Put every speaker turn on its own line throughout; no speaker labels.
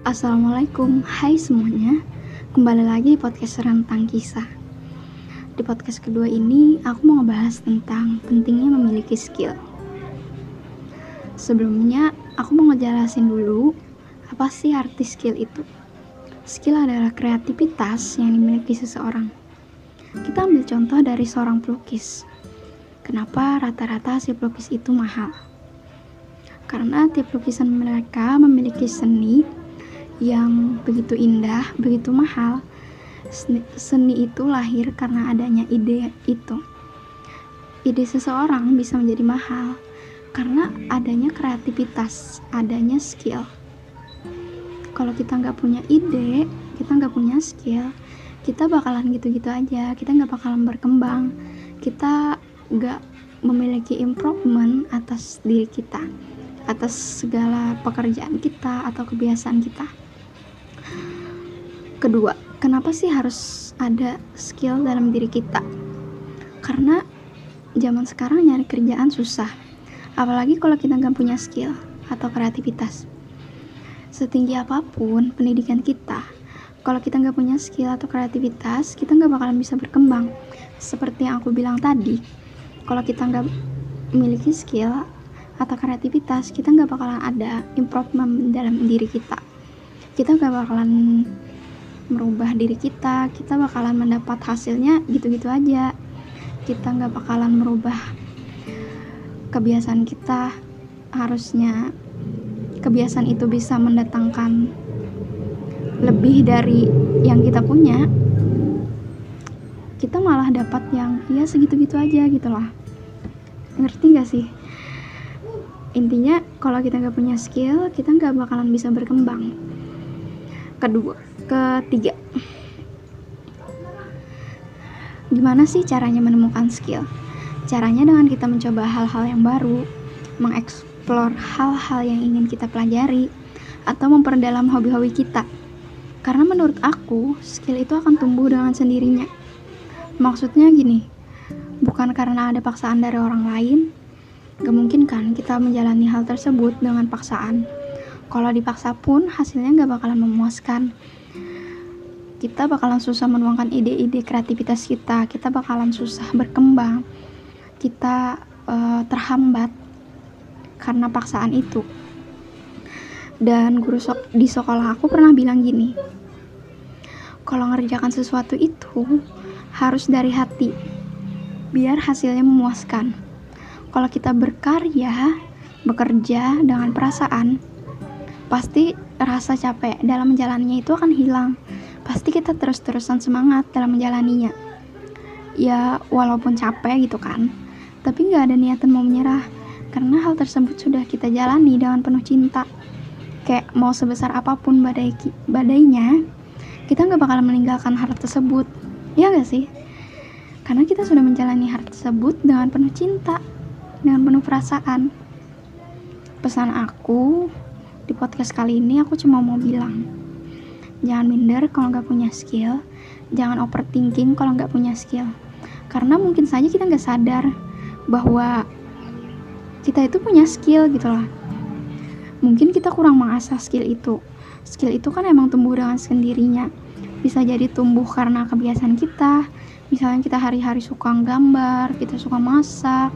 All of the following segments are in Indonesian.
Assalamualaikum, hai semuanya. Kembali lagi di podcast Rentang Kisah. Di podcast kedua ini, aku mau ngebahas tentang pentingnya memiliki skill. Sebelumnya, aku mau ngejelasin dulu Apa sih arti skill itu? Skill adalah kreativitas yang dimiliki seseorang. Kita ambil contoh dari seorang pelukis. Kenapa rata-rata si pelukis itu mahal? Karena tiap lukisan mereka memiliki seni yang begitu indah, begitu mahal. Seni, itu lahir karena adanya ide itu. Ide seseorang bisa menjadi mahal karena adanya kreativitas, adanya skill. Kalau kita nggak punya ide, kita nggak punya skill, kita bakalan gitu-gitu aja. Kita nggak bakalan berkembang. Kita nggak memiliki improvement atas diri kita, atas segala pekerjaan kita atau kebiasaan kita. Kedua, kenapa sih harus ada skill dalam diri kita? Karena zaman sekarang nyari kerjaan susah. Apalagi kalau kita nggak punya skill atau kreativitas. Setinggi apa pun pendidikan kita, kalau kita nggak punya skill atau kreativitas, kita nggak bakalan bisa berkembang. Seperti yang aku bilang tadi, kalau kita nggak memiliki skill atau kreativitas, kita nggak bakalan ada improvement dalam diri kita. Kita nggak bakalan merubah diri kita kita bakalan mendapat hasilnya gitu-gitu aja. Kita nggak bakalan merubah kebiasaan kita. Harusnya kebiasaan itu bisa mendatangkan lebih dari yang kita punya. Kita malah dapat yang ya segitu-gitu aja gitu loh ngerti gak sih? Intinya kalau kita nggak punya skill kita nggak bakalan bisa berkembang. Kedua ketiga. Gimana sih caranya menemukan skill? Caranya dengan kita mencoba hal-hal yang baru mengeksplor hal-hal yang ingin kita pelajari atau memperdalam hobi-hobi kita. Karena menurut aku skill itu akan tumbuh dengan sendirinya. Maksudnya gini bukan karena ada paksaan dari orang lain gak mungkin kan kita menjalani hal tersebut dengan paksaan. Kalau dipaksa pun hasilnya gak bakalan memuaskan kita bakalan susah menuangkan ide-ide kreativitas kita. Kita bakalan susah berkembang. Kita uh, terhambat karena paksaan itu. Dan guru so di sekolah aku pernah bilang gini kalau ngerjakan sesuatu itu harus dari hati biar hasilnya memuaskan. Kalau kita berkarya bekerja dengan perasaan pasti rasa capek dalam menjalannya itu akan hilang pasti kita terus-terusan semangat dalam menjalaninya. Ya walaupun capek gitu kan. Tapi nggak ada niatan mau menyerah karena hal tersebut sudah kita jalani dengan penuh cinta. Kayak mau sebesar apa pun badai badainya kita nggak bakal meninggalkan hal tersebut. Ya gak sih? Karena kita sudah menjalani hal tersebut dengan penuh cinta dengan penuh perasaan. Pesan aku di podcast kali ini aku cuma mau bilang jangan minder kalau nggak punya skill. Jangan overthinking kalau nggak punya skill. Karena mungkin saja kita nggak sadar bahwa kita itu punya skill gitu loh. Mungkin kita kurang mengasah skill itu. Skill itu kan emang tumbuh dengan sendirinya. Bisa jadi tumbuh karena kebiasaan kita. Misalnya kita hari-hari suka gambar kita suka masak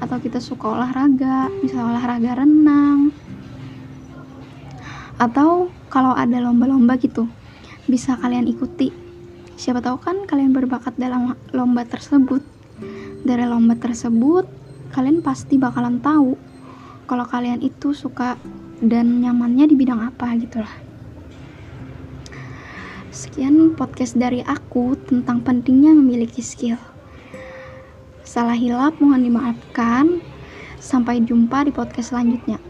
atau kita suka olahraga misalnya olahraga renang atau kalau ada lomba-lomba gitu bisa kalian ikuti. Siapa tahu kan kalian berbakat dalam lomba tersebut. Dari lomba tersebut kalian pasti bakalan tahu kalau kalian itu suka dan nyamannya di bidang apa gitu lah sekian podcast dari aku tentang pentingnya memiliki skill. Salah hilap mohon dimaafkan. Sampai jumpa di podcast selanjutnya